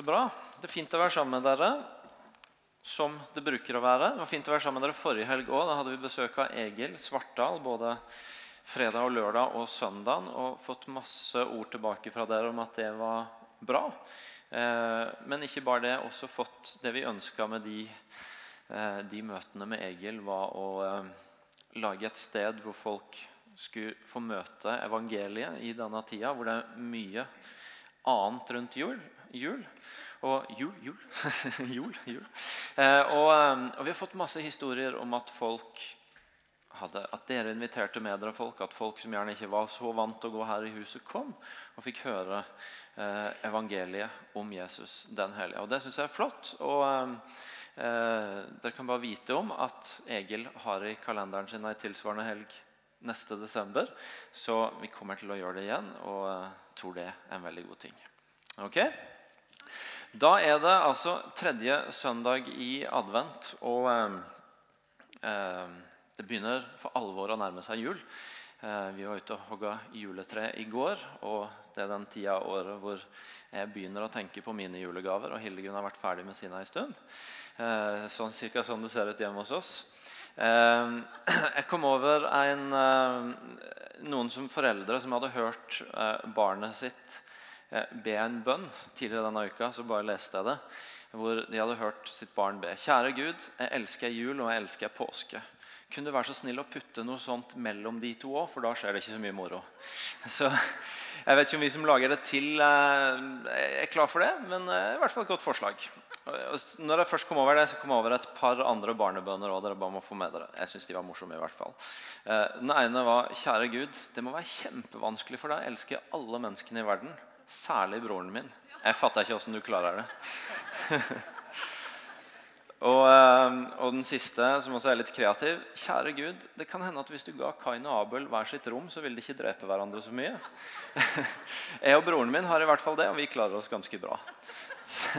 Så bra. Det er fint å være sammen med dere. Som det bruker å være. Det var fint å være sammen med dere forrige helg òg. Da hadde vi besøk av Egil Svartdal både fredag og lørdag og søndag. Og fått masse ord tilbake fra dere om at det var bra. Eh, men ikke bare det, også fått det vi ønska med de, eh, de, møtene med Egil, var å eh, lage et sted hvor folk skulle få møte evangeliet i denne tida, hvor det er mye annet rundt jul. Jul. Og jul, jul. jul, jul. Eh, og, eh, og, vi har fått masse historier om at folk hadde, at dere inviterte med dere folk. At folk som gjerne ikke var så vant til å gå her i huset, kom og fikk høre eh, evangeliet om Jesus den hellige. Og det syns jeg er flott. Og eh, eh, dere kan bare vite om at Egil har i kalenderen sin ei tilsvarende helg neste desember. Så vi kommer til å gjøre det igjen, og eh, tror det er en veldig god ting. Ok? Da er det altså tredje søndag i advent, og eh, eh, det begynner for alvor å nærme seg jul. Eh, vi var ute og hogga juletre i går, og det er den tida av året hvor jeg begynner å tenke på mine julegaver. Og Hildegunn har vært ferdig med sine en stund. Eh, sånn, cirka sånn det ser ut hjemme hos oss. Eh, jeg kom over en, eh, noen som foreldre som hadde hørt barnet sitt be en bønn tidligere denne uka. så bare leste jeg det, Hvor de hadde hørt sitt barn be. Kjære Gud, jeg elsker jul og jeg elsker påske. Kunne du være så snill å putte noe sånt mellom de to òg, for da skjer det ikke så mye moro. Så Jeg vet ikke om vi som lager det til, eh, er klar for det, men eh, i hvert fall et godt forslag. Når jeg først kom over det, så kom jeg over et par andre barnebønner òg. Dere bare må få med dere. Jeg synes de var morsomme i hvert fall. Eh, den ene var Kjære Gud, det må være kjempevanskelig for deg å elske alle menneskene i verden. Særlig broren min. Jeg fatter ikke åssen du klarer det. og, eh, og, den siste, som også er litt kreativ. Kjære Gud, det kan hende at hvis du ga Kain og Abel hver sitt rom, så ville de ikke drepe hverandre så mye. jeg og broren min har i hvert fall det, og vi klarer oss ganske bra.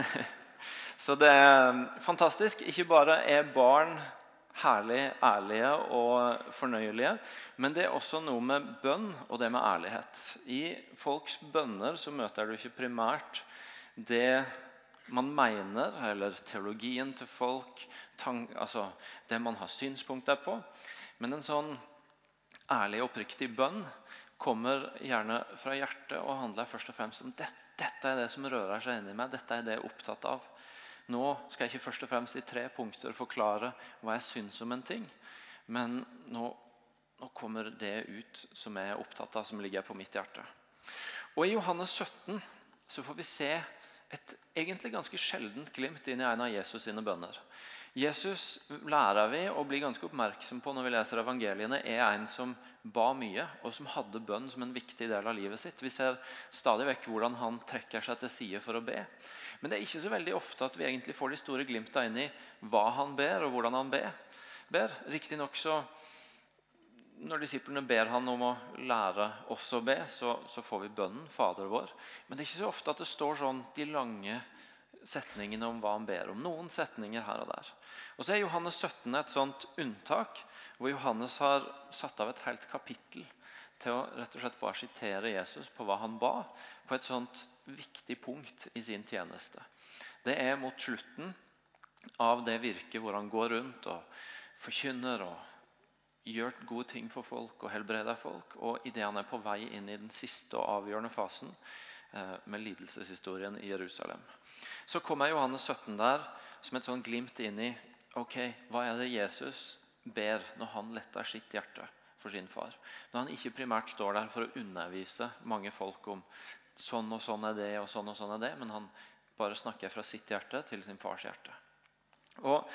så det er fantastisk. Ikke bare er barn herlig, ærlige og fornøyelige. Men det er også noe med bønn og det med ærlighet. I folks bønner så møter du ikke primært det man mener, eller teologien til folk, altså det man har synspunkter på. Men en sånn ærlig og oppriktig bønn kommer gjerne fra hjertet og handler først og fremst om dette, dette er det som rører seg inni meg. Dette er det jeg er opptatt av. Nå skal jeg ikke først og fremst i tre punkter forklare hva jeg syns om en ting. Men nå, nå kommer det ut som jeg er opptatt av, som ligger på mitt hjerte. Og I Johannes 17 så får vi se et egentlig ganske sjeldent glimt inn i en av Jesus sine bønner. Jesus lærer vi å bli ganske oppmerksom på når vi leser evangeliene, er en som ba mye, og som hadde bønn som en viktig del av livet sitt. Vi ser stadig vekk hvordan han trekker seg til side for å be. Men det er ikke så veldig ofte at vi egentlig får de store glimta inn i hva han ber, og hvordan han ber. ber. Riktignok så når disiplene ber han om å lære oss å be, så, så, får vi bønnen 'Fader vår'. Men det er ikke så ofte at det står sånn de lange setningene om hva han ber om. Noen setninger her og der. Og så er Johannes 17 et sånt unntak, hvor Johannes har satt av et helt kapittel til å rett og slett bare sitere Jesus på hva han ba, på et sånt viktig punkt i sin tjeneste. Det er mot slutten av det virket hvor han går rundt og forkynner og gjør gode ting for folk og helbreder folk. Og idet han er på vei inn i den siste og avgjørende fasen eh, med lidelseshistorien i Jerusalem, så kommer Johannes 17 der som et sånn glimt inn i ok, hva er det Jesus ber når han letter sitt hjerte for sin far. Når han ikke primært står der for å undervise mange folk om sånn og sånn er det, og sånn og sånn er det, men han bare snakker fra sitt hjerte til sin fars hjerte. Og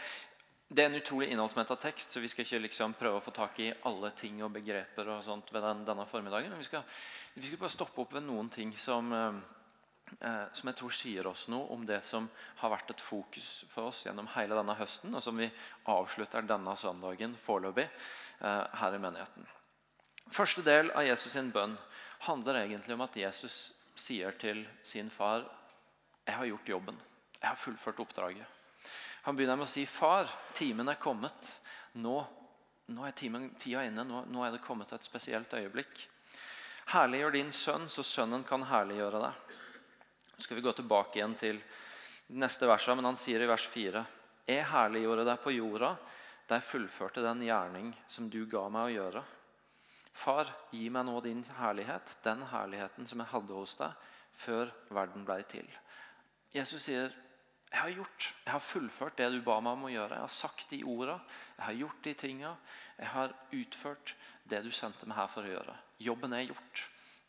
Det er en utrolig innholdsmetta tekst, så vi skal ikke liksom prøve å få tak i alle ting og begreper og sånt ved den, denne formiddagen. Men vi skal, vi skal, bare stoppe opp ved noen ting som, eh, eh, som jeg tror sier oss noe om det som har vært et fokus for oss gjennom hele denne høsten, og som vi avslutter denne søndagen foreløpig eh, her i menigheten. Første del av Jesus sin bønn handler egentlig om at Jesus sier til sin far jeg har gjort jobben. Jeg har fullført oppdraget. Han begynner med å si far, timen er kommet. Nå, nå er timen, tida inne. Nå, nå, er det kommet et spesielt øyeblikk. Herliggjør din sønn, så sønnen kan herliggjøre deg. Så skal vi gå tilbake igjen til neste vers, men han sier i vers 4.: Jeg herliggjorde deg på jorda da jeg fullførte den gjerning som du ga meg å gjøre. Far, gi meg nå din herlighet, den herligheten som jeg hadde hos deg før verden ble til. Jesus sier, 'Jeg har gjort, jeg har fullført det du ba meg om å gjøre.' 'Jeg har sagt de orda, jeg har gjort de tinga. Jeg har utført det du sendte meg her for å gjøre.' Jobben er gjort.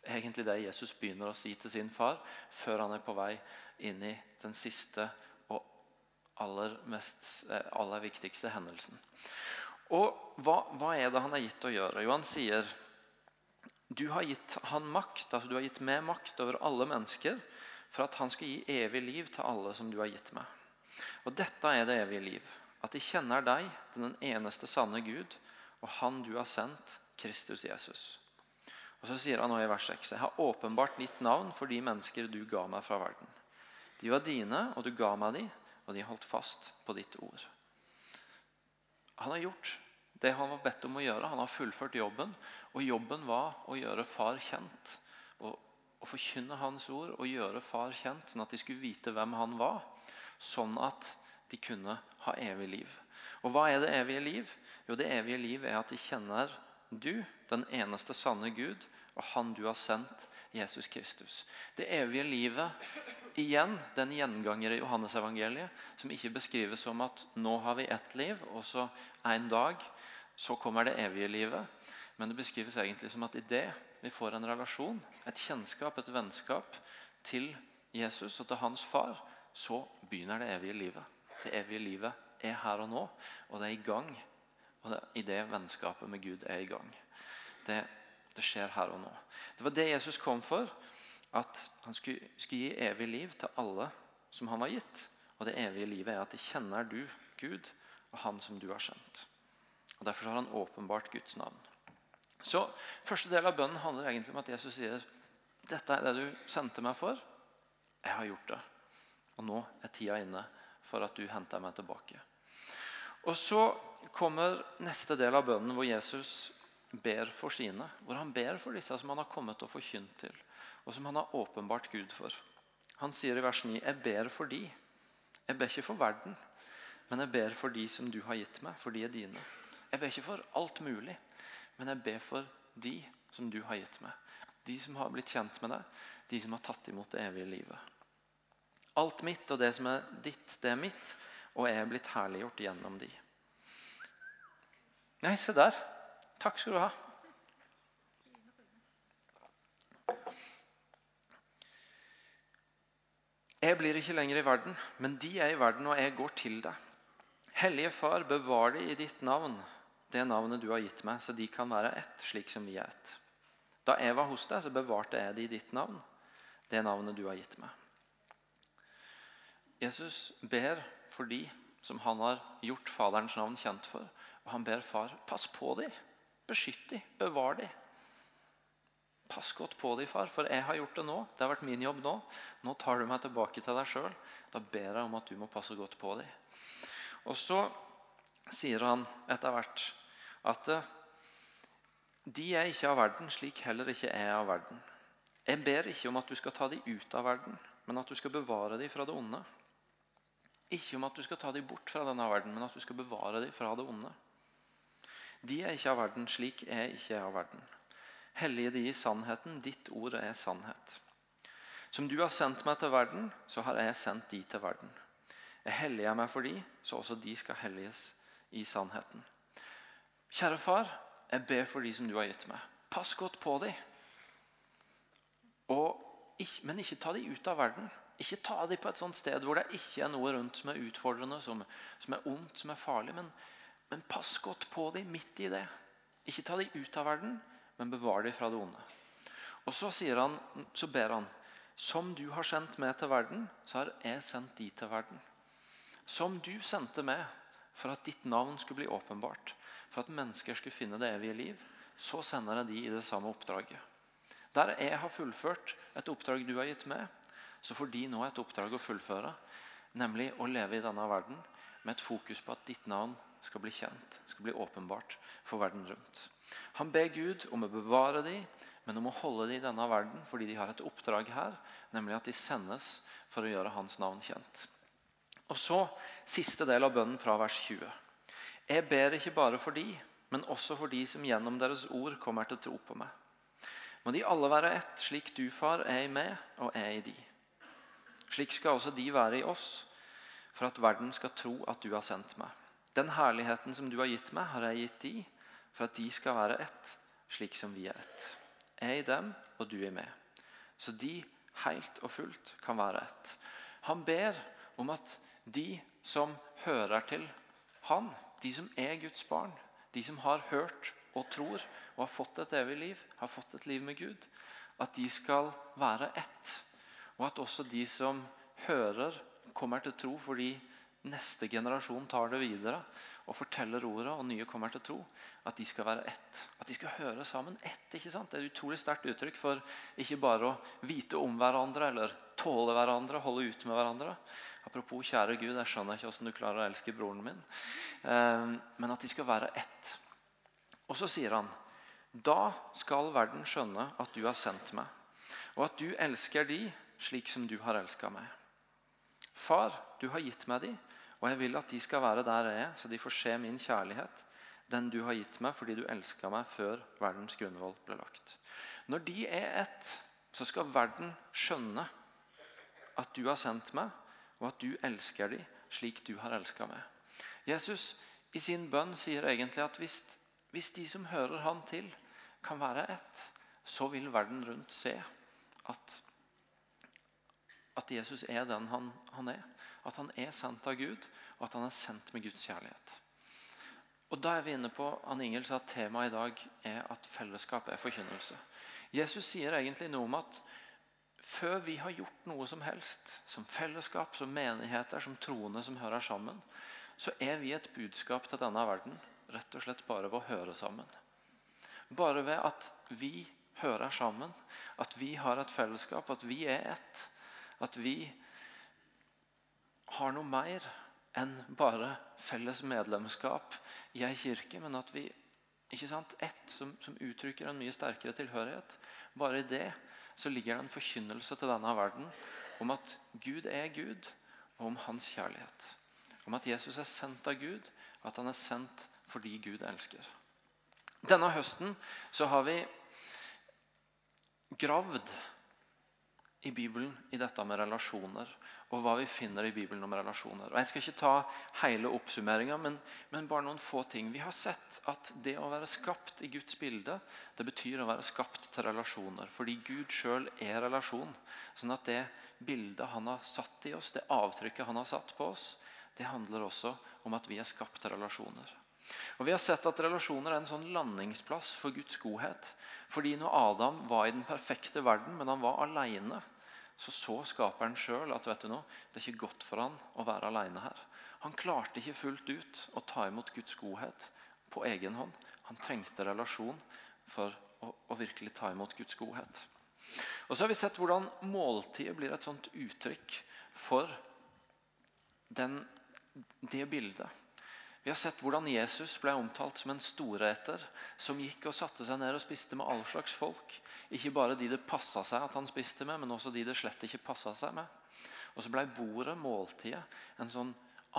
Egentlig det Jesus begynner å si til sin far før han er på vei inn i den siste og aller, mest, eh, aller viktigste hendelsen. Og hva, hva, er det han har gitt å gjøre? Jo, han sier du har gitt han makt, altså du har gitt meg makt over alle mennesker for at han skal gi evig liv til alle som du har gitt meg. Og dette er det evige liv. At de kjenner deg, den eneste sanne Gud, og Han du har sendt, Kristus Jesus. Og Så sier han nå i vers 6.: Jeg har åpenbart ditt navn for de mennesker du ga meg fra verden. De var dine, og du ga meg de, og de holdt fast på ditt ord. Han har gjort det han var bedt om å gjøre. Han har fullført jobben. Og jobben var å gjøre far kjent. Og forkynne hans ord og gjøre far kjent, sånn at de skulle vite hvem han var. Sånn at de kunne ha evig liv. Og hva er det evige liv? Jo, det evige liv er at de kjenner du, den eneste sanne Gud, og Han du har sendt, Jesus Kristus. Det evige livet igjen, den gjenganger i Johannesevangeliet, som ikke beskrives som at nå har vi ett liv, og så en dag så kommer det evige livet. Men det beskrives egentlig som at i det vi får en relasjon, et kjennskap, et vennskap til Jesus og til hans far, så begynner det evige livet. Det evige livet er her og nå, og det er i gang. Og det, i det vennskapet med Gud er i gang. Det, det, skjer her og nå. Det var det Jesus kom for. At han skulle, skulle gi evig liv til alle som han var gitt. Og det evige livet er at det kjenner du, Gud, og Han som du har sendt. Og Derfor har han åpenbart Guds navn. Så Første del av bønnen handler egentlig om at Jesus sier dette er det du sendte meg for. Jeg har gjort det. Og nå er tida inne for at du henter meg tilbake. Og Så kommer neste del av bønnen hvor Jesus ber for sine. Hvor han ber for disse som han har kommet og forkynt til, og som han har åpenbart Gud for. Han sier i vers 9.: Jeg ber for de. Jeg ber ikke for verden, men jeg ber for de som du har gitt meg, for de er dine. Jeg ber ikke for alt mulig, men jeg ber for de som du har gitt meg. De som har blitt kjent med deg, de som har tatt imot det evige livet. Alt mitt og det som er ditt, det er mitt, og jeg er blitt herliggjort gjennom de. Nei, se der. Takk skal du ha. Jeg blir ikke lenger i verden, men de er i verden, og jeg går til deg. Hellige Far, bevar de i ditt navn, det navnet du har gitt meg, så de kan være ett, slik som vi er ett. Da jeg var hos deg, så bevarte jeg de i ditt navn, det navnet du har gitt meg. Jesus ber for de som han har gjort Faderens navn kjent for. Og han ber far pass på dem, beskytt dem, bevar dem. Pass godt på dem, far, for jeg har gjort det nå. Det har vært min jobb nå. Nå tar du meg tilbake til deg sjøl. Da ber jeg om at du må passe godt på dem. Og så sier han etter hvert at eh, de er ikke av verden, slik heller ikke er av verden. Jeg ber ikke om at du skal ta dem ut av verden, men at du skal bevare dem fra det onde. Ikke om at du skal ta dem bort fra denne verden, men at du skal bevare dem fra det onde. De er ikke av verden, slik jeg ikke er av verden. Hellige de i sannheten, ditt ord er sannhet. Som du har sendt meg til verden, så har jeg sendt de til verden. Jeg helliger meg for de, så også de skal helliges i sannheten. Kjære far, jeg ber for de som du har gitt meg. Pass godt på dem. Men ikke ta dem ut av verden. Ikke ta dem på et sånt sted hvor det ikke er noe rundt som er utfordrende, som, som er ondt, som er farlig. Men, men, pass godt på dem midt i det. Ikke ta dem ut av verden, men bevar dem fra det onde. Og så, han, så ber han som du har sendt meg til verden, så har jeg sendt de til verden. Som du sendte meg for at ditt navn skulle bli åpenbart, for at mennesker skulle finne det evige liv, så sender jeg de i det samme oppdraget. Der jeg har fullført et oppdrag du har gitt meg, så får de nå et oppdrag å fullføre. Nemlig å leve i denne verden med et fokus på at ditt navn skal bli kjent, skal bli åpenbart for verden rundt. Han ber Gud om å bevare dem, men om å holde dem i denne verden fordi de har et oppdrag her, nemlig at de sendes for å gjøre hans navn kjent. Og så siste del av bønnen fra vers 20. Jeg ber ikke bare for de, men også for de som gjennom deres ord kommer til tro på meg. Må de alle være ett, slik du, far, er i meg og er i de. Slik skal også de være i oss, for at verden skal tro at du har sendt meg. Den herligheten som du har gitt meg, har jeg gitt de, for at de skal være ett, slik som vi er ett. Jeg i dem, og du er i meg. Så de helt og fullt kan være ett. Han ber om at de som hører til han, de som er Guds barn, de som har hørt og tror og har fått et evig liv, har fått et liv med Gud, at de skal være ett. Og at også de som hører, kommer til tro fordi neste generasjon tar det videre og forteller ordet, og nye kommer til tro, at de skal være ett. At de skal høre sammen. Ett, ikke sant? Det er et utrolig sterkt uttrykk for ikke bare å vite om hverandre eller tåle hverandre, holde ut med hverandre. Apropos kjære Gud, jeg skjønner ikke hvordan du klarer å elske broren min. Eh, men at de skal være ett. Og så sier han da skal verden skjønne at du har sendt meg, og at du elsker de slik som du har elska meg. Far, du har gitt meg de, og jeg vil at de skal være der jeg er, så de får se min kjærlighet, den du har gitt meg fordi du elska meg før verdens grunnvoll ble lagt. Når de er ett, så skal verden skjønne at du har sendt meg, og at du elsker dem slik du har elska meg. Jesus i sin bønn sier egentlig at hvis, hvis de som hører han til, kan være ett, så vil verden rundt se at, at Jesus er den han, han, er. At han er sendt av Gud, og at han er sendt med Guds kjærlighet. Og Da er vi inne på Ann Ingel sa at temaet i dag er at fellesskap er forkynnelse. Jesus sier egentlig noe om at før vi har gjort noe som helst, som fellesskap, som menigheter, som troende som hører sammen, så er vi et budskap til denne verden rett og slett bare ved å høre sammen. Bare ved at vi hører sammen, at vi har et fellesskap, at vi er ett. At vi har noe mer enn bare felles medlemskap i ei kirke, men at vi ikke sant, ett som, som uttrykker en mye sterkere tilhørighet. Bare i det så ligger det en forkynnelse til denne verden om at Gud er Gud, og om hans kjærlighet. Om at Jesus er sendt av Gud, at han er sendt fordi Gud elsker. Denne høsten så har vi gravd i Bibelen i dette med relasjoner og hva vi finner i Bibelen om relasjoner. Og Jeg skal ikke ta hele oppsummeringa, men, men, bare noen få ting. Vi har sett at det å være skapt i Guds bilde, det betyr å være skapt til relasjoner. Fordi Gud sjøl er relasjon. Sånn at det bildet han har satt i oss, det avtrykket han har satt på oss, det handler også om at vi er skapt til relasjoner. Og Vi har sett at relasjoner er en sånn landingsplass for Guds godhet. Fordi når Adam var i den perfekte verden, men han var alene, så så skaperen sjøl at vet du noe, det er ikke godt for han å være alene her. Han klarte ikke fullt ut å ta imot Guds godhet på egen hånd. Han trengte relasjon for å, å virkelig ta imot Guds godhet. Og så har vi sett hvordan måltidet blir et sånt uttrykk for den, det bildet. Vi har sett hvordan Jesus ble omtalt som en storeter som gikk og satte seg ned og spiste med all slags folk. Ikke bare de det passa seg at han spiste med, men også de det slett ikke passa seg med. Og så ble bordet, måltidet, en sånn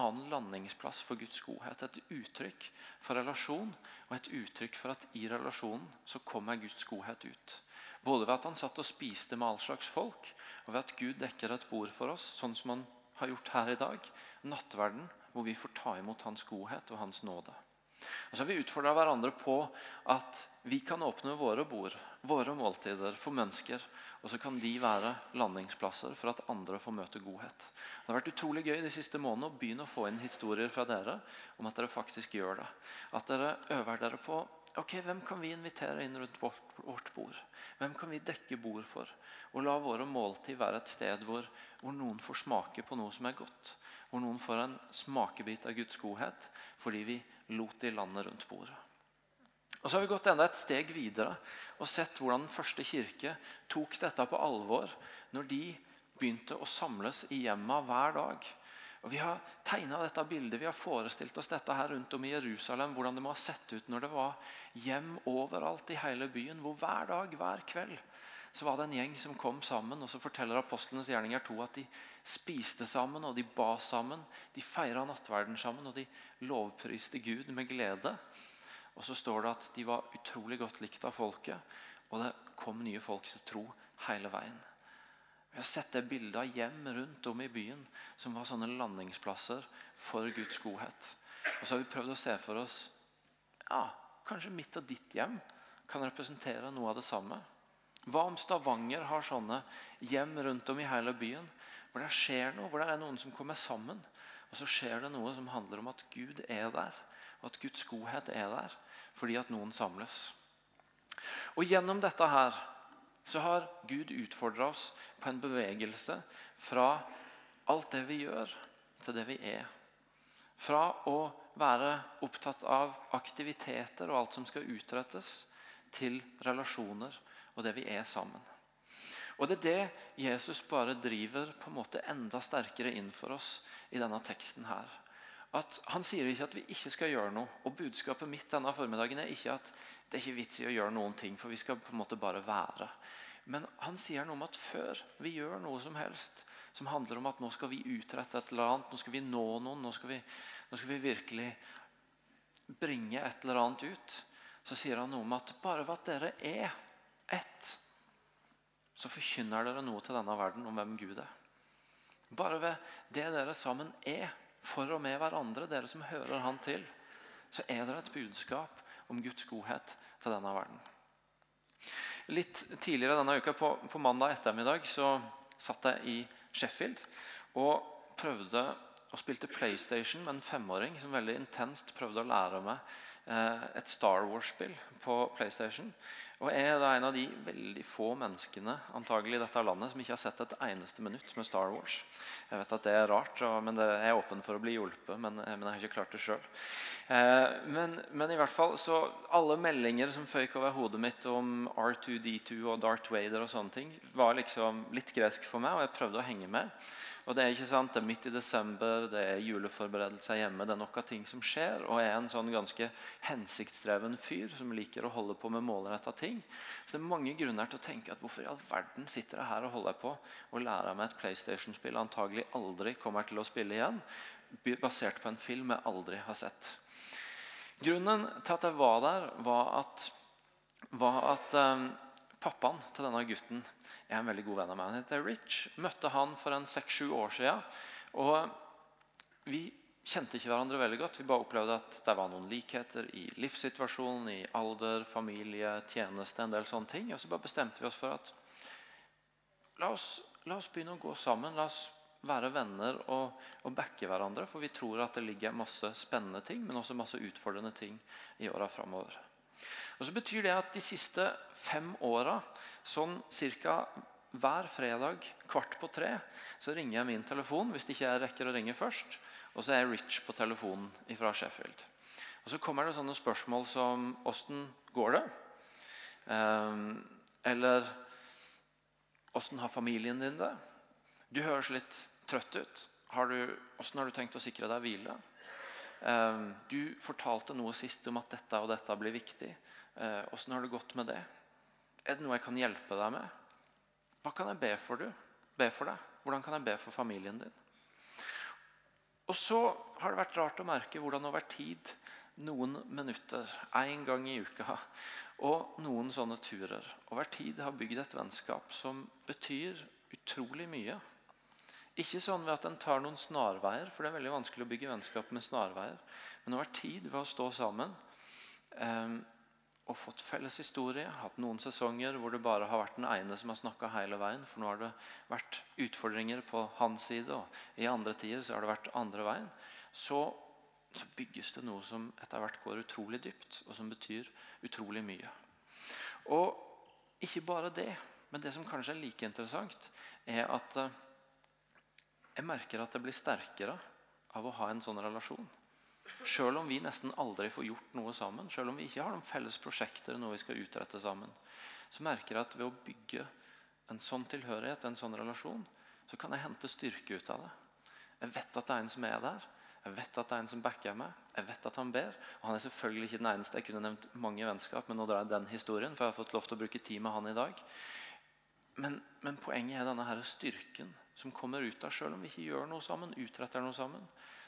annen landingsplass for Guds godhet. Et uttrykk for relasjon, og et uttrykk for at i relasjonen så kommer Guds godhet ut. Både ved at han satt og spiste med all slags folk, og ved at Gud dekker et bord for oss, sånn som han har gjort her i dag. Nattverden hvor vi får ta imot Hans godhet og Hans nåde. Og så har Vi utfordra hverandre på at vi kan åpne våre bord, våre måltider, for mennesker. Og så kan de være landingsplasser for at andre får møte godhet. Det har vært utrolig gøy de siste månedene å begynne å få inn historier fra dere om at dere faktisk gjør det. At dere øver dere på ok, hvem kan vi invitere inn rundt vårt bord. Hvem kan vi dekke bord for? Og la våre måltid være et sted hvor, hvor noen får smake på noe som er godt hvor noen får en smakebit av Guds godhet fordi vi lot de landet rundt bordet. Og Så har vi gått enda et steg videre og sett hvordan den første kirke tok dette på alvor når de begynte å samles i hjemma hver dag. Og Vi har tegna dette bildet, vi har forestilt oss dette her rundt om i Jerusalem. Hvordan det må ha sett ut når det var hjem overalt i hele byen. Hvor hver dag, hver kveld, så var det en gjeng som kom sammen. og Så forteller apostlenes gjerninger to at de spiste sammen og de ba sammen. De feira nattverden sammen og de lovpriste Gud med glede. Og så står det at de var utrolig godt likt av folket, og det kom nye folk til tro hele veien. Vi har sett det bildet av hjem rundt om i byen som var sånne landingsplasser for Guds godhet. Og så har vi prøvd å se for oss ja, kanskje mitt og ditt hjem kan representere noe av det samme. Hva om Stavanger har sånne hjem rundt om i hele byen hvor det skjer noe, hvor det er noen som kommer sammen. Og så skjer det noe som handler om at Gud er der, og at Guds godhet er der fordi at noen samles. Og Gjennom dette her så har Gud utfordra oss på en bevegelse fra alt det vi gjør, til det vi er. Fra å være opptatt av aktiviteter og alt som skal utrettes, til relasjoner og det vi er sammen. Og Det er det Jesus bare driver på en måte enda sterkere inn for oss i denne teksten. her. At Han sier ikke at vi ikke skal gjøre noe. Og Budskapet mitt denne formiddagen er ikke at det er ikke vits i å gjøre noen ting, for vi skal på en måte bare være. Men han sier noe om at før vi gjør noe som helst som handler om at nå skal vi utrette et eller annet, nå skal vi nå noen, nå skal vi, nå skal vi virkelig bringe et eller annet ut, så sier han noe om at bare ved at dere er ett, så forkynner dere noe til denne verden om hvem Gud er. Bare ved det dere sammen er for og med hverandre, dere som hører Han til, så er det et budskap om Guds godhet til denne verden. Litt tidligere denne uka, på, på mandag ettermiddag, så satt jeg i Sheffield og prøvde og spilte PlayStation med en femåring som veldig intenst prøvde å lære meg Eh, et Star Wars-spill på PlayStation. Og jeg er en av de veldig få menneskene antagelig i dette landet som ikke har sett et eneste minutt med Star Wars. Jeg vet at det er rart, men det er åpen for å bli hjulpet. Men, men jeg har ikke klart det sjøl. Eh, men, men, i hvert fall, så alle meldinger som føyk over hodet mitt om R2D2 og Darth Vader, og sånne ting, var liksom litt gresk for meg, og jeg prøvde å henge med. Og Det er ikke sant, det er midt i desember, det er juleforberedelser hjemme. Det er noe ting som skjer. Og jeg er en sånn ganske hensiktsdreven fyr som liker å holde på med målretta ting. Så det er mange grunner til å tenke at hvorfor i all verden sitter jeg her og holder på og lærer meg et PlayStation-spill antagelig aldri kommer til å spille igjen, basert på en film jeg aldri har sett. Grunnen til at jeg var der, var at, var at um, pappaen til denne gutten er en veldig god venn av meg. Han heter Rich. Møtte han for en seks-sju år siden. Og vi kjente ikke hverandre veldig godt. Vi bare opplevde at det var noen likheter i livssituasjonen, i alder, familie, tjeneste, en del sånne ting. Og så bare bestemte vi oss for at la oss, la oss begynne å gå sammen. La oss være venner og, og backe hverandre. For vi tror at det ligger masse spennende ting, men også masse utfordrende ting i åra framover. Og så betyr det at de siste fem åra, sånn ca. hver fredag kvart på tre, så ringer jeg min telefon hvis ikke jeg rekker å ringe først. Og så er jeg Rich på telefonen fra Sheffield. Og Så kommer det sånne spørsmål som Åssen går det? Um, eller Åssen har familien din det? Du høres litt trøtt ut. Har hvordan har du tenkt å sikre deg hvile? Um, du fortalte noe sist om at dette og dette blir viktig. Åssen uh, har det gått med det? Er det noe jeg kan hjelpe deg med? Hva kan jeg be for, du? be for deg? Hvordan kan jeg be for familien din? Og så har det vært rart å merke hvordan over tid, noen minutter, én gang i uka og noen sånne turer over tid har bygd et vennskap som betyr utrolig mye. Ikke sånn ved at en tar noen snarveier, for det er veldig vanskelig å bygge vennskap med snarveier. Men over tid ved å stå sammen. Um, og fått felles historie. Hatt noen sesonger hvor det bare har vært den ene som har snakka hele veien. For nå har det vært utfordringer på hans side, og i andre tider så har det vært andre veien. Så, så bygges det noe som etter hvert går utrolig dypt, og som betyr utrolig mye. Og ikke bare det, men det som kanskje er like interessant, er at eh, jeg merker at det blir sterkere av å ha en sånn relasjon. Selv om vi nesten aldri får gjort noe sammen, selv om vi ikke har noen felles prosjekter, noe vi skal utrette sammen, så merker jeg at ved å bygge en sånn tilhørighet, en sånn relasjon, så kan jeg hente styrke ut av det. Jeg vet at det er en som er der. Jeg vet at det er en som backer meg. Jeg vet at han ber. Og han er selvfølgelig ikke den eneste. Jeg kunne nevnt mange vennskap, men nå drar jeg den historien, for jeg har fått lov til å bruke tid med han i dag. men, men, poenget er denne her styrken som kommer ut av selv om vi ikke gjør noe sammen, utretter noe sammen.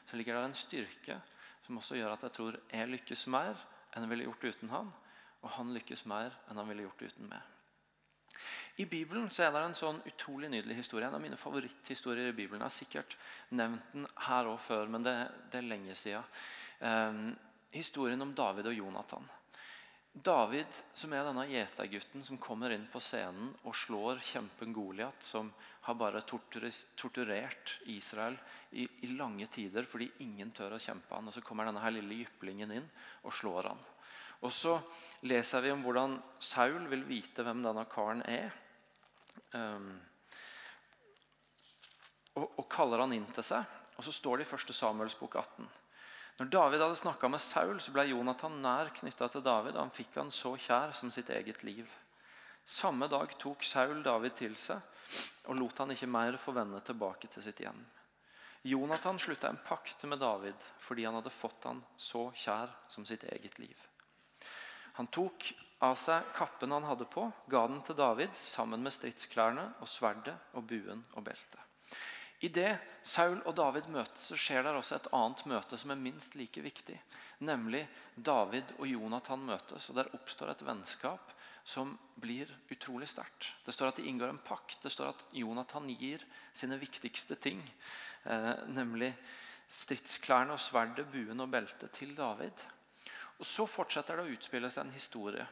Så ligger det en styrke som også gjør at jeg tror jeg lykkes mer enn jeg ville gjort uten han. Og han lykkes mer enn han ville gjort uten meg. I Bibelen så er det en sånn utrolig nydelig historie. En av mine favoritthistorier i Bibelen. Jeg har sikkert nevnt den her òg før, men det, det, er lenge siden. Um, historien om David og Jonathan. David, som er denne gjetergutten som kommer inn på scenen og slår kjempen Goliat, som har bare torturert Israel i, i, lange tider fordi ingen tør å kjempe han. Og Så kommer denne her lille jyplingen inn og slår han. Og Så leser vi om hvordan Saul vil vite hvem denne karen er. Um, og, og, kaller han inn til seg. Og Så står det i 1. Samuels bok 18. Når David hadde snakka med Saul, så ble Jonathan nær knytta til David. og Han fikk han så kjær som sitt eget liv. Samme dag tok Saul David til seg og lot han ikke mer få vende tilbake til sitt hjem. Jonathan slutta en pakt med David fordi han hadde fått han så kjær som sitt eget liv. Han tok av seg kappen han hadde på, ga den til David sammen med stridsklærne og sverdet og buen og beltet. Idet Saul og David møtes, så skjer det også et annet møte som er minst like viktig. Nemlig David og Jonathan møtes, og der oppstår et vennskap som blir utrolig sterkt. Det står at de inngår en pakt. Det står at Jonathan gir sine viktigste ting, eh, nemlig stridsklærne og sverdet, buen og beltet, til David. Og Så fortsetter det å utspille seg en historie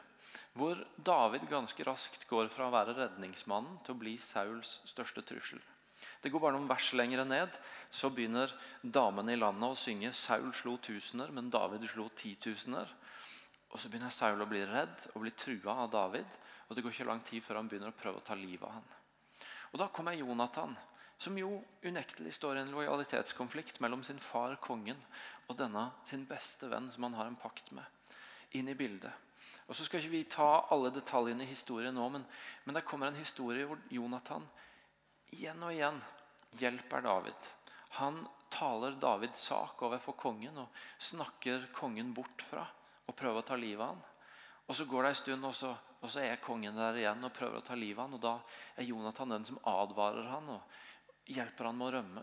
hvor David ganske raskt går fra å være redningsmannen til å bli Sauls største trussel. Det går bare noen vers lenger ned. Så begynner damene i landet å synge 'Saul slo tusener, men David slo titusener'. Og Så begynner Saul å bli redd og bli trua av David. Og Det går ikke lang tid før han begynner å prøve å ta livet av han. Og Da kommer Jonathan, som jo unektelig står i en lojalitetskonflikt mellom sin far, kongen, og denne sin beste venn, som han har en pakt med, inn i bildet. Og så skal ikke vi ta alle detaljene i historien nå, men, men det kommer en historie hvor Jonathan igjen og igjen hjelper David. Han taler Davids sak overfor kongen og snakker kongen bort fra og prøver å ta livet av han. Og Så går det en stund, og så, og så, er kongen der igjen og prøver å ta livet av han. og Da er Jonathan den som advarer han og hjelper han med å rømme.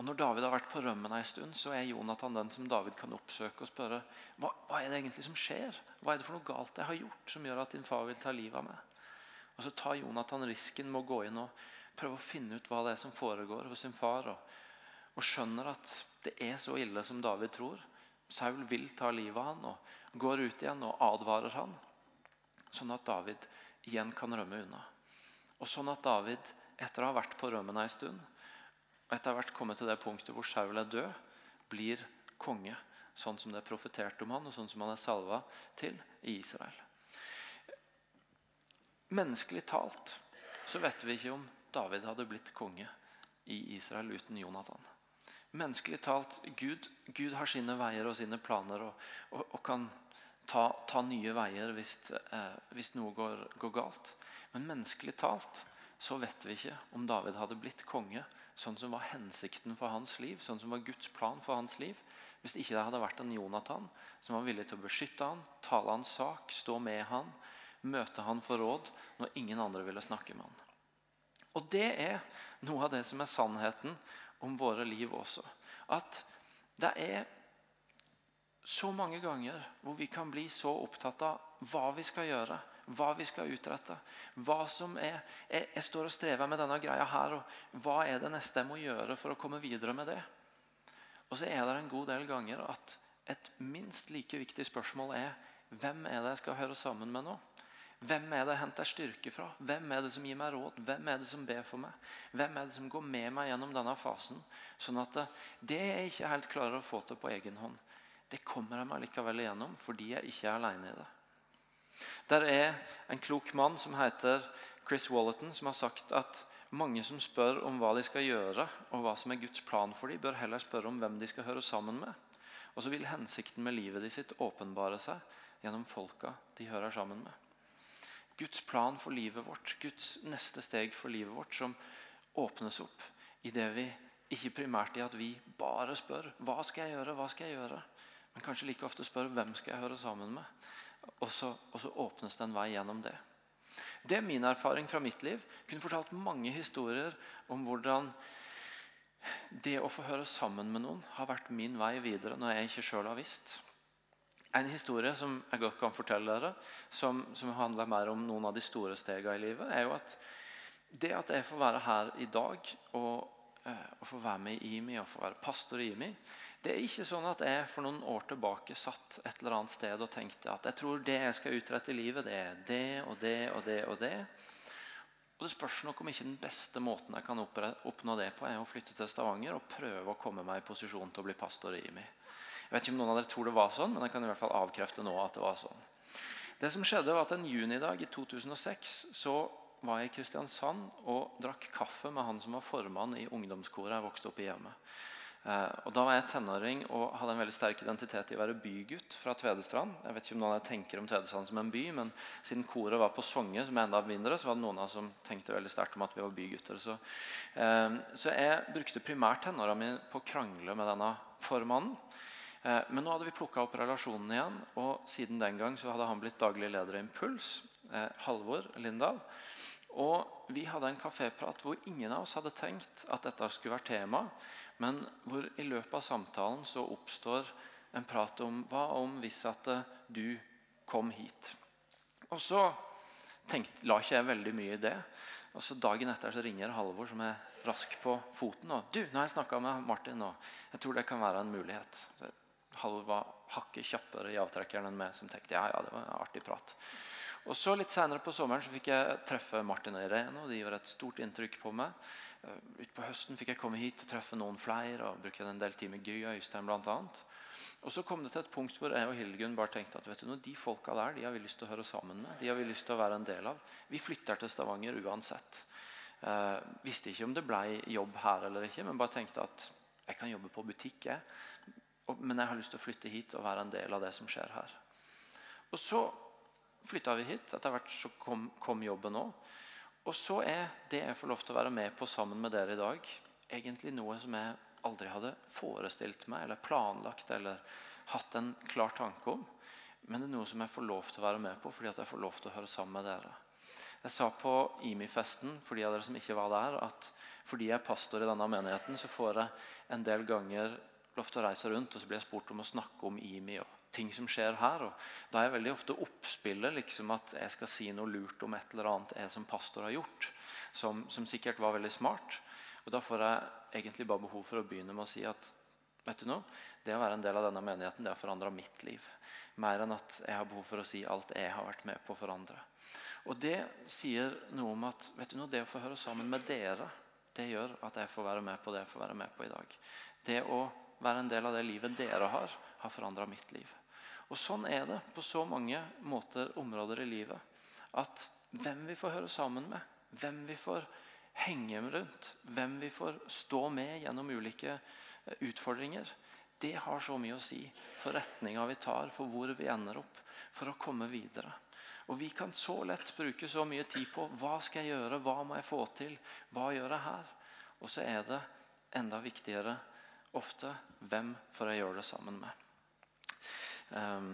Og Når David har vært på rømmen en stund, så er Jonathan den som David kan oppsøke og spørre hva, hva er det egentlig som skjer. Hva er det for noe galt jeg har gjort som gjør at din far vil ta livet av meg? Og Så tar Jonathan risken med å gå inn og prøver å finne ut hva det er som foregår hos sin far. Og, og, skjønner at det er så ille som David tror. Saul vil ta livet av han og går ut igjen og advarer han. Sånn at David igjen kan rømme unna. Og sånn at David, etter å ha vært på rømmen en stund, og etter å ha vært kommet til det punktet hvor Saul er død, blir konge. Sånn som det er profetert om han, og sånn som han er salva til i Israel. Menneskelig talt så vet vi ikke om David hadde blitt konge i Israel uten Jonathan. Menneskelig talt, Gud, Gud har sine veier og sine planer og, og, og kan ta, ta, nye veier hvis, eh, hvis noe går, går, galt. Men menneskelig talt så vet vi ikke om David hadde blitt konge sånn som var hensikten for hans liv, sånn som var Guds plan for hans liv, hvis ikke det hadde vært en Jonathan som var villig til å beskytte han, tale hans sak, stå med han, møte han for råd når ingen andre ville snakke med han. Og det er noe av det som er sannheten om våre liv også. At det er så mange ganger hvor vi kan bli så opptatt av hva vi skal gjøre, hva vi skal utrette. hva som er, jeg, jeg står og strever med denne greia her, og hva er det neste jeg må gjøre for å komme videre med det? Og så er det en god del ganger at et minst like viktig spørsmål er hvem er det jeg skal høre sammen med nå? Hvem er det jeg henter styrke fra? Hvem er det som gir meg råd? Hvem er det som ber for meg? Hvem er det som går med meg gjennom denne fasen? Sånn at det jeg ikke helt klarer å få til på egen hånd, det kommer jeg meg likevel igjennom fordi jeg ikke er alene i det. Der er en klok mann som heter Chris Wallerton, som har sagt at mange som spør om hva de skal gjøre, og hva som er Guds plan for dem, bør heller spørre om hvem de skal høre sammen med. Og så vil hensikten med livet de sitt åpenbare seg gjennom folka de hører sammen med. Guds plan for livet vårt, Guds neste steg for livet vårt, som åpnes opp i det vi ikke primært i at vi bare spør hva skal jeg gjøre, hva skal jeg gjøre, men kanskje like ofte spør hvem skal jeg høre sammen med. Og så, og så åpnes det en vei gjennom det. Det er min erfaring fra mitt liv. Jeg kunne fortalt mange historier om hvordan det å få høre sammen med noen har vært min vei videre når jeg ikke sjøl har visst. En historie som jeg godt kan fortelle dere, som, som, handler mer om noen av de store stegene i livet, er jo at det at jeg får være her i dag og, eh, og få være med i IMI og få være pastor i IMI Det er ikke sånn at jeg for noen år tilbake satt et eller annet sted og tenkte at jeg tror det jeg skal utrette i livet, det er det og det og det og det. Og Det spørs nok om ikke den beste måten jeg kan oppnå det på, er å flytte til Stavanger og prøve å komme meg i posisjon til å bli pastor i IMI. Jeg vet ikke om noen av dere tror det var sånn, men jeg kan i hvert fall avkrefte nå at det var sånn. Det som skjedde var at En junidag i 2006 så var jeg i Kristiansand og drakk kaffe med han som var formann i ungdomskoret jeg vokste opp i hjemmet. Eh, og Da var jeg tenåring og hadde en veldig sterk identitet i å være bygutt fra Tvedestrand. Jeg vet ikke om noen av dere tenker om Tvedestrand som en by, men siden koret var på Songe, som er enda mindre, så var det noen av som tenkte veldig sterkt om at vi var bygutter. Så, eh, så jeg brukte primært tenåra mine på å krangle med denne formannen. Eh, men nå hadde vi plukka opp relasjonen igjen, og siden den gang så hadde han blitt daglig leder i Impuls. Eh, Halvor Lindahl. Og vi hadde en kaféprat hvor ingen av oss hadde tenkt at dette skulle være tema, men hvor i løpet av samtalen så oppstår en prat om hva om hvis at eh, du kom hit. Og så tenkte, la ikke jeg veldig mye i det. Og så Dagen etter så ringer Halvor, som er rask på foten. og du, nå har jeg snakka med Martin, og jeg tror det kan være en mulighet. Halvor var hakket kjappere i avtrekkeren enn meg, som tenkte ja, ja, det var en artig prat. Og så Litt senere på sommeren så fikk jeg treffe Martin og Irene. og De gjorde et stort inntrykk på meg. Uh, Utpå høsten fikk jeg komme hit og treffe noen flere. og bruke en del tid med Gry og Øystein blant annet. Og så kom det til et punkt hvor jeg og Hildegunn bare tenkte at vet du, noe, de folka der de har vi lyst til å høre sammen med. De har vi lyst til å være en del av. Vi flytter til Stavanger uansett. Eh, visste ikke om det ble jobb her eller ikke, men bare tenkte at jeg kan jobbe på butikk. Men jeg har lyst til å flytte hit og være en del av det som skjer her. Og så flytta vi hit. Etter hvert så kom, kom jobben òg. Og så er det jeg får lov til å være med på sammen med dere i dag, egentlig noe som jeg aldri hadde forestilt meg eller planlagt eller hatt en klar tanke om. Men det er noe som jeg får lov til å være med på fordi jeg får lov til å høre sammen med dere. Jeg sa på IMI-festen for de av dere som ikke var der, at fordi jeg er pastor i denne menigheten, så får jeg en del ganger lov til å reise rundt, og så blir jeg spurt om å snakke om IMI og ting som skjer her. og Da er jeg veldig ofte oppspillet liksom at jeg skal si noe lurt om et eller annet jeg som pastor har gjort, som, som sikkert var veldig smart. Og Da får jeg egentlig bare behov for å begynne med å si at vet du noe, det å være en del av denne menigheten det har forandra mitt liv. Mer enn at jeg har behov for å si alt jeg har vært med på for andre. Og Det sier noe om at vet du noe, det å få høre sammen med dere, det gjør at jeg får være med på det jeg får være med på i dag. Det å være en del av det livet dere har, har forandra mitt liv. Og Sånn er det på så mange måter, områder i livet. At hvem vi får høre sammen med, hvem vi får henge rundt, hvem vi får stå med gjennom ulike eh, utfordringer, det har så mye å si for retninga vi tar, for hvor vi ender opp, for å komme videre. Og Vi kan så lett bruke så mye tid på hva skal jeg gjøre, hva må jeg få til, hva gjør jeg her? Og så er det enda viktigere ofte hvem får jeg gjøre det sammen med. Um,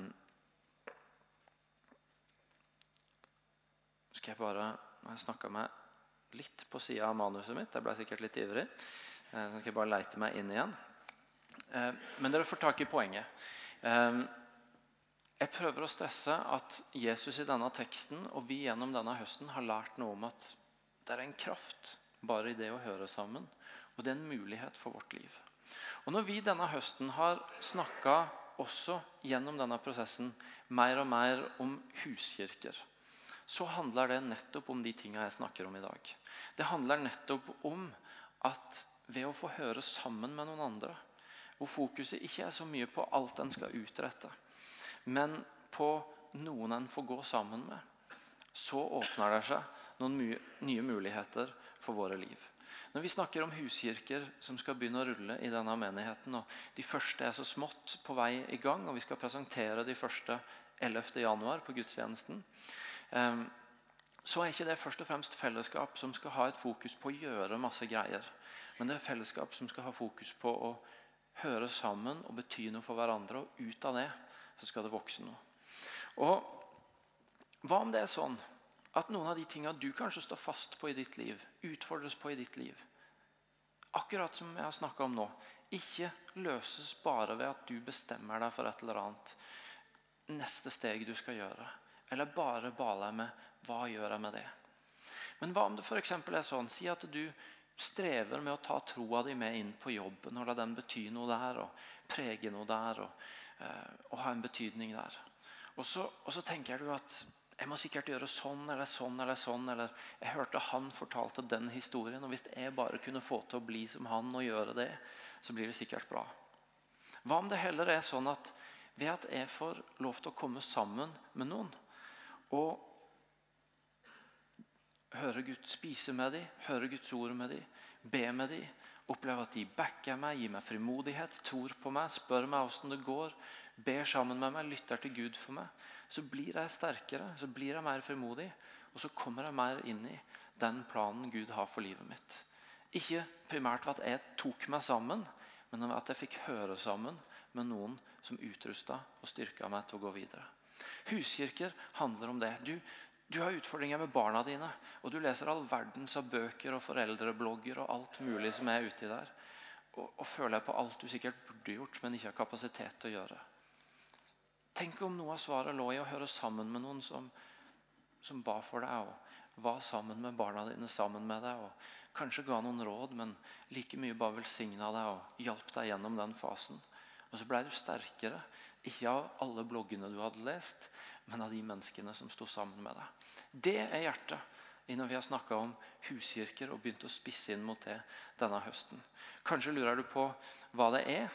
skal jeg bare snakke meg litt på sida av manuset mitt. Jeg ble sikkert litt ivrig. Uh, så skal jeg bare leite meg inn igjen. Uh, men dere får tak i poenget. Jeg prøver å stresse at Jesus i denne teksten og vi gjennom denne høsten har lært noe om at det er en kraft bare i det å høre sammen. Og det er en mulighet for vårt liv. Og Når vi denne høsten har snakka også gjennom denne prosessen mer og mer om huskirker, så handler det nettopp om de tingene jeg snakker om i dag. Det handler nettopp om at ved å få høre sammen med noen andre, hvor fokuset ikke er så mye på alt en skal utrette, men på noen en får gå sammen med, så åpner det seg noen nye muligheter for våre liv. Når vi snakker om huskirker som skal begynne å rulle i denne menigheten, og de første er så smått på vei i gang, og vi skal presentere de første 11. januar på gudstjenesten, ehm, så er ikke det først og fremst fellesskap som skal ha et fokus på å gjøre masse greier. Men det er fellesskap som skal ha fokus på å høre sammen og bety noe for hverandre. Og ut av det så skal det vokse noe. Og Hva om det er sånn at noen av de tingene du kanskje står fast på i ditt liv, utfordres på i ditt liv, akkurat som jeg har snakka om nå, ikke løses bare ved at du bestemmer deg for et eller annet neste steg du skal gjøre. Eller bare baler med hva gjør jeg med det. Men hva om det f.eks. er sånn Si at du strever med å ta troa di med inn på jobben og la den bety noe der og prege noe der og, uh, og ha en betydning der. Og så, og så tenker du at jeg må sikkert gjøre sånn eller sånn eller sånn. Eller jeg hørte han fortalte den historien, og hvis jeg bare kunne få til å bli som han og gjøre det, så blir det sikkert bra. Hva om det heller er sånn at ved at jeg får lov til å komme sammen med noen og høre Gud spise med dem, høre Guds ord med dem, be med dem, oppleve at de backer meg, gir meg frimodighet, tror på meg, spør meg åssen det går, ber sammen med meg, lytter til Gud for meg, så blir jeg sterkere, så blir jeg mer frimodig. Og så kommer jeg mer inn i den planen Gud har for livet mitt. Ikke primært ved at jeg tok meg sammen, men ved at jeg fikk høre sammen med noen som utrusta og styrka meg til å gå videre. Huskirker handler om det. Du, du har utfordringer med barna dine, og du leser all verdens av bøker og foreldreblogger og alt mulig som er uti der. Og, og føler på alt du sikkert burde gjort, men ikke har kapasitet til å gjøre. Tenk om noe av svaret lå i å høre sammen med noen som, som ba for deg, og var sammen med barna dine sammen med deg, og kanskje ga noen råd, men like mye bare velsigna deg og hjalp deg gjennom den fasen. Og så blei du sterkere, ikke av alle bloggene du hadde lest, men av de menneskene som sto sammen med deg. Det er hjertet når vi har snakka om huskirker og begynt å spisse inn mot det denne høsten. Kanskje lurer du på hva det er.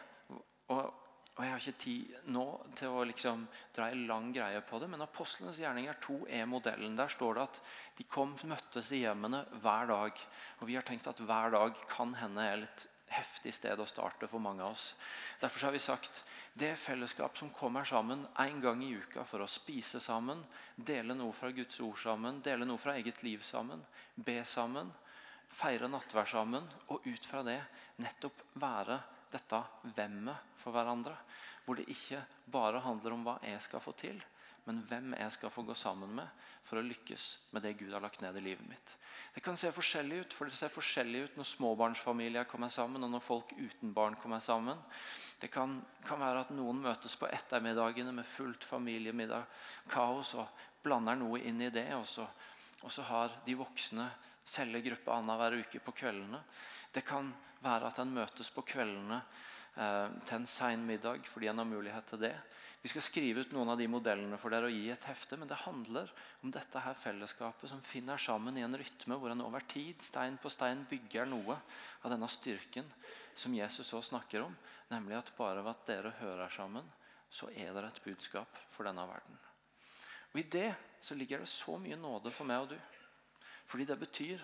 og og Jeg har ikke tid nå til å liksom dra en lang greie på det, men Apostlenes gjerninger 2 er modellen. Der står det at de kom møttes i hjemmene hver dag. Og Vi har tenkt at hver dag kan hende er et heftig sted å starte for mange av oss. Derfor har vi sagt det fellesskap som kommer sammen en gang i uka for å spise sammen, dele noe fra Guds ord sammen, dele noe fra eget liv sammen, be sammen, feire nattvær sammen, og ut fra det nettopp være dette hvemmet for hverandre. Hvor det ikke bare handler om hva jeg skal få til, men hvem jeg skal få gå sammen med for å lykkes med det Gud har lagt ned i livet mitt. Det kan se forskjellig ut, for det ser forskjellig ut når småbarnsfamilier kommer sammen, og når folk uten barn kommer sammen. Det kan, kan være at noen møtes på ettermiddagene med fullt familiemiddag, kaos, og blander noe inn i det. Og så, og så har de voksne cellegruppe annenhver uke på kveldene. Det kan være at en møtes på kveldene eh, til en sein middag fordi en har mulighet til det. Vi skal skrive ut noen av de modellene for dere og gi et hefte. Men det handler om dette her fellesskapet som finner sammen i en rytme hvor en over tid, stein på stein, bygger noe av denne styrken som Jesus også snakker om. Nemlig at bare ved at dere hører sammen, så er det et budskap for denne verden. Og I det så ligger det så mye nåde for meg og du. Fordi det betyr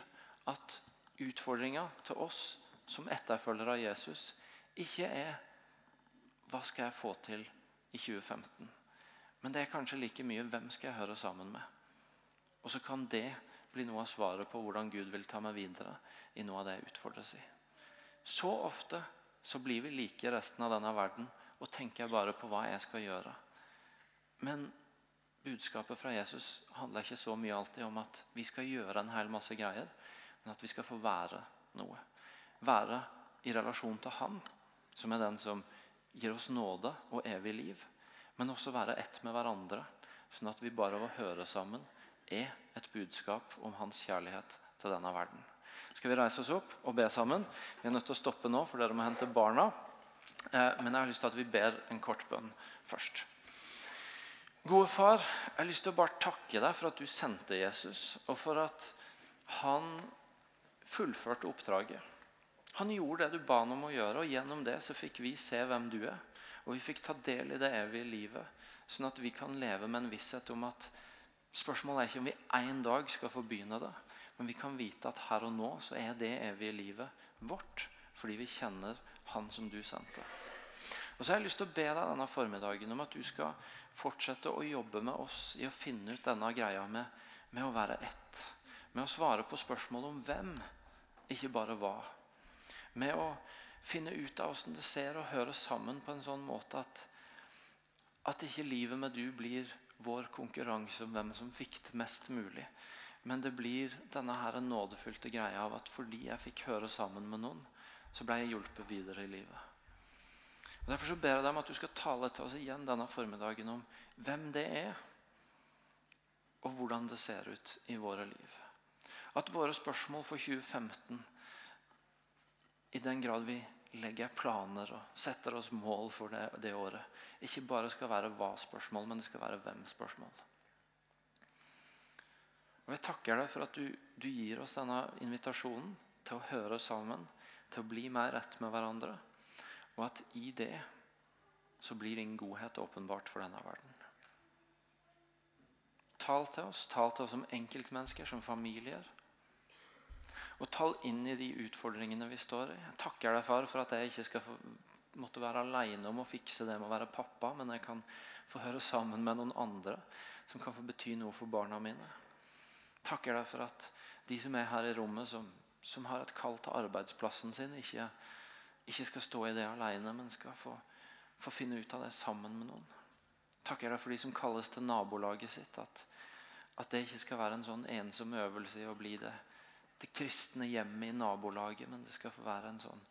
at utfordringa til oss som etterfølgere av Jesus ikke er hva skal jeg få til i 2015? Men det er kanskje like mye hvem skal jeg høre sammen med? Og så kan det bli noe av svaret på hvordan Gud vil ta meg videre i noe av det jeg utfordres i. Så ofte så blir vi like resten av denne verden og tenker bare på hva jeg skal gjøre. Men budskapet fra Jesus handler ikke så mye alltid om at vi skal gjøre en hel masse greier, men at vi skal få være noe være i relasjon til Han, som er den som gir oss nåde og evig liv. Men også være ett med hverandre, sånn at vi bare av å høre sammen er et budskap om Hans kjærlighet til denne verden. Skal vi reise oss opp og be sammen? Vi er nødt til å stoppe nå, for dere må hente barna. Eh, men jeg har lyst til at vi ber en kort bønn først. Gode far, jeg har lyst til å bare takke deg for at du sendte Jesus, og for at han fullførte oppdraget. Han gjorde det du ba ham om å gjøre, og gjennom det så fikk vi se hvem du er. Og vi fikk ta del i det evige livet, sånn at vi kan leve med en visshet om at spørsmålet er ikke om vi en dag skal få begynne det, men vi kan vite at her og nå så er det evige livet vårt, fordi vi kjenner Han som du sendte. Og så har jeg lyst til å be deg denne formiddagen om at du skal fortsette å jobbe med oss i å finne ut denne greia med, med å være ett. Med å svare på spørsmål om hvem, ikke bare hva med å finne ut av hvordan det ser og høres sammen på en sånn måte at, at ikke livet med du blir vår konkurranse om hvem som fikk det mest mulig. Men det blir denne her nådefylte greia av at fordi jeg fikk høre sammen med noen, så ble jeg hjulpet videre i livet. Og Derfor så ber jeg deg om at du skal tale til oss igjen denne formiddagen om hvem det er, og hvordan det ser ut i våre liv. At våre spørsmål for 2015, i den grad vi legger planer og setter oss mål for det, det året, ikke bare skal være hva-spørsmål, men det skal være hvem-spørsmål. Og Jeg takker deg for at du, du gir oss denne invitasjonen til å høre sammen, til å bli mer rett med hverandre. Og at i det så blir din godhet åpenbart for denne verden. Tal til oss, tal til oss som enkeltmennesker, som familier. Og tal inn i de utfordringene vi står i. Jeg takker deg, far, for at jeg ikke skal få, måtte være alene om å fikse det med å være pappa, men jeg kan få høre sammen med noen andre som kan få bety noe for barna mine. Takker deg for at de som er her i rommet, som, som har et kall til arbeidsplassen sin, ikke, ikke, skal stå i det alene, men skal få, få finne ut av det sammen med noen. Takker deg for de som kalles til nabolaget sitt. At, at det ikke skal være en sånn ensom øvelse i å bli det det kristne hjemmet i nabolaget, men det skal få være en sånn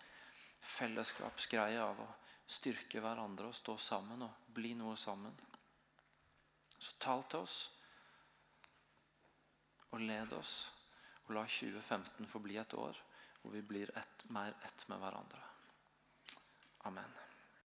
fellesskapsgreie av å styrke hverandre og stå sammen og bli noe sammen. Så tal til oss og led oss, og la 2015 få bli et år hvor vi blir ett, mer ett med hverandre. Amen.